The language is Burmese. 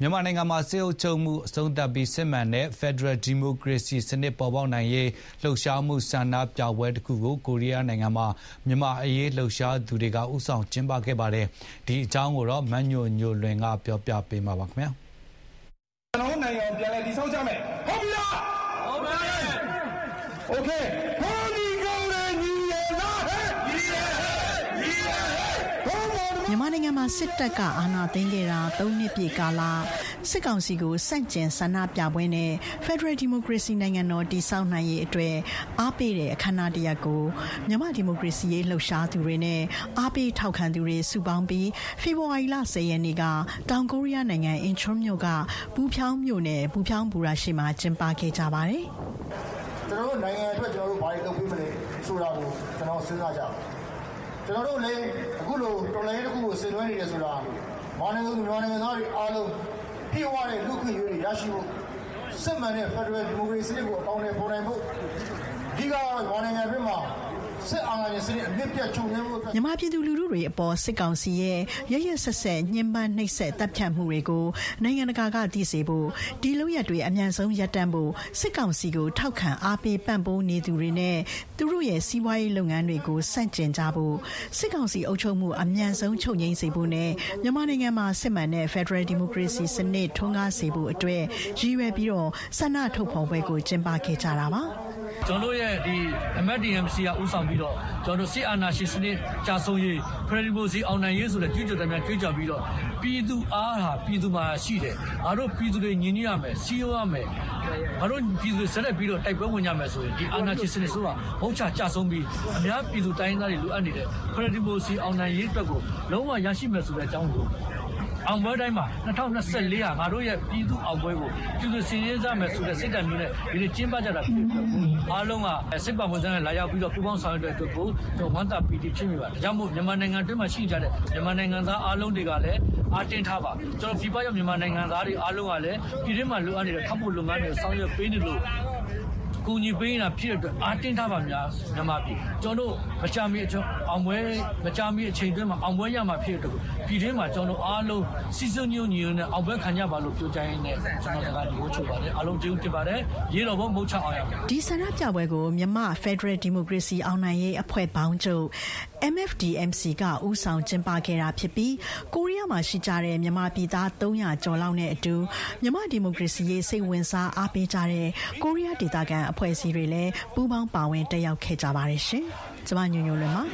မြန်မာနိုင်ငံမှာ စစ်အုပ်ချုပ်မှုအဆုံးသတ်ပြီး စစ်မှန်တဲ့ ဖက်ဒရယ်ဒီမိုကရေစီစနစ် ပေါ်ပေါက်နိုင်ရေးလှုပ်ရှားမှု ဆန္ဒပြပွဲတခုကို ကိုရီးယားနိုင်ငံမှာ မြန်မာအရေးလှုပ်ရှားသူတွေက ဦးဆောင်ကျင်းပခဲ့ပါတယ်။ဒီအကြောင်းကိုမညိုညိုလွင်က ပြောပြပေးမှာပါခင်ဗျာ။ကျွန်တော်တို့နိုင်ငံကို ပြန်လည်တည်ဆောက်ကြမယ်။ဟုတ်ပြီလား။ဟုတ်ပါရဲ့။ Okay မြန်မာနိုင်ငံ စစ်တပ်ကအာဏာသိမ်းခဲ့တာ၃နှစ်ပြည့်ကာလစစ်ကောင်စီကိုစန့်ကျင်ဆန္ဒပြပွဲနဲ့ Federal Democracy နိုင်ငံတော်တည်ဆောက်နိုင်ရေးအတွက်အားပေးတဲ့အခမ်းအနားတရပ်ကိုမြန်မာဒီမိုကရေစီရေးလှုပ်ရှားသူတွေနဲ့အားပေးထောက်ခံသူတွေစုပေါင်းပြီးဖေဖော်ဝါရီလ10ရက်နေ့ကတောင်ကိုရီးယားနိုင်ငံအင်ချွန်းမြို့ကဘူဖြောင်းမြို့နယ်ဘူဖြောင်းဘူရာရှိမှာကျင်းပခဲ့ကြပါတယ်။ကျွန်တော်တို့နိုင်ငံအတွက်ကျွန်တော်တို့ဘာတွေလုပ်ပေးမလဲဆိုတာကိုကျွန်တော်စဉ်းစားကြပါ ကျွန်တော်တို့လည်းအခုလိုတော်လိုင်းတစ်ခုကိုဆင်နွှဲနေတယ်ဆိုတာမော်နိုင်ငံသူမြန်မာနိုင်ငံသားတွေအားလုံးပြည့်ဝတဲ့လူ့ခွင့်ရေးတွေရရှိဖို့စစ်မှန်တဲ့ Federal Democracy ကိုအကောင်းနဲ့ပေါ်နိုင်ဖို့ဒီကမော်နိုင်ငံပြည်မှာ စစ်အာဏာရှင်စနစ်အမြင့်ပြတ်ချုပ်ငြိမ်းဖို့မြန်မာပြည်သူလူထုတွေအပေါ်စစ်ကောင်စီရဲ့ရရဆက်ဆက်ညှဉ်းပန်းနှိပ်စက်တပ်ဖြတ်မှုတွေကိုနိုင်ငံတကာကသိစေဖို့ဒီလိုရတွေအမြန်ဆုံးရပ်တန့်ဖို့စစ်ကောင်စီကိုထောက်ခံအားပေးပံ့ပိုးနေသူတွေနဲ့သူတို့ရဲ့စီးပွားရေးလုပ်ငန်းတွေကိုစန့်ကျင်ကြဖို့စစ်ကောင်စီအုပ်ချုပ်မှုအမြန်ဆုံးချုပ်ငြိမ်းစေဖို့နဲ့မြန်မာနိုင်ငံမှာစစ်မှန်တဲ့ Federal Democracy စနစ်ထွန်းကားစေဖို့အတွက်ရည်ရွယ်ပြီးတော့ဆန္ဒထုတ်ဖော်ပွဲကိုကျင်းပခဲ့ကြတာပါ ကျွန်တော်တို့ရဲ့ဒီ MDMC ကဥဆောင်ပြီးတော့ကျွန်တော်တို့စစ်အာဏာရှင်စနစ်ကြာဆုံးရေးဖရဒီမိုစီအောင်နိုင်ရေးဆိုတဲ့ကြွေးကြော်တယ်များကြွေးကြော်ပြီးတော့ပြည်သူအားဟာပြည်သူမှာရှိတယ်ငါတို့ပြည်သူတွေညီညွတ်ရမယ်စီးရုံးရမယ်ငါတို့ပြည်သူဆက်လက်ပြီးတော့တိုက်ပွဲဝင်ကြမယ်ဆိုရင်ဒီအာဏာရှင်စနစ်ဆိုတာဘုံချကြာဆုံးပြီးအများပြည်သူတိုင်းသားတွေလိုအပ်နေတဲ့ဖရဒီမိုစီအောင်နိုင်ရေးအတွက်ကိုလုံးဝရရှိမယ်ဆိုတဲ့အကြောင်းကို အောင်ပွဲတိုင်းမှာ2024ဟာငါတို့ရဲ့ပြည်သူအောင်ပွဲကိုပြည်သူစည်ရင်းစားမယ်ဆိုတဲ့စိတ်ဓာတ်မျိုးနဲ့ဒီနေ့ကျင်းပကြတာဖြစ်ပြီးတော့အားလုံးကစစ်ပါဝင်စားနဲ့လာရောက်ပြီးတော့ပူးပေါင်းဆောင်ရွက်တဲ့အတွက်ကိုကျွန်တော်ဝမ်းသာပီတိဖြစ်မိပါတယ်။ဒါကြောင့်မို့မြန်မာနိုင်ငံတွင်းမှာရှိကြတဲ့မြန်မာနိုင်ငံသားအားလုံးတွေကလည်းအားတင်းထားပါကျွန်တော်ပြည်ပရောက်မြန်မာနိုင်ငံသားတွေအားလုံးကလည်းပြည်တွင်းမှာလိုအပ်နေတဲ့ခပ်ဖို့လုပ်ငန်းတွေဆောင်ရွက်ပေးနေလို့ ကူညီပေးနေတာဖြစ်တဲ့အတွက်အားတင်းထားပါများမြန်မာပြည်ကျွန်တော်တို့မကြမီအကျွန်အောင်ပွဲမကြမီအချိန်တွင်းမှာအောင်ပွဲရမှာဖြစ်တဲ့အတွက်ပြည်တွင်းမှာကျွန်တော်အားလုံးစီစွညွညွနဲ့အောင်ပွဲခံကြပါလို့ပြောကြရင်းနဲ့ကျွန်တော်ကဒီကိုချုပ်ပါတယ်အားလုံးကျေးဇူးတင်ပါတယ်ရေတော်ဘုံမုတ်ချအောင်ရပါဒီဆန္ဒပြပွဲကိုမြန်မာ Federal Democracy အောင်နိုင်ရေးအဖွဲ့ပေါင်းချုပ် MFDMC ကဦးဆောင်ကျင်းပခဲ့တာဖြစ်ပြီးကိုရီးယား မှာရှိကြတဲ့ မြန်မာပြည်သား ၃၀၀ ကျော်လောက်နဲ့အတူ မြန်မာ့ဒီမိုကရေစီရေး စိတ်ဝင်စားအားပေးကြတဲ့ ကိုရီးယား ဒေသခံအဖွဲ့အစည်းတွေလည်း ပူးပေါင်းပါဝင်တက်ရောက်ခဲ့ကြပါတယ်။ကျမ ညိုညိုလွင်ပါ။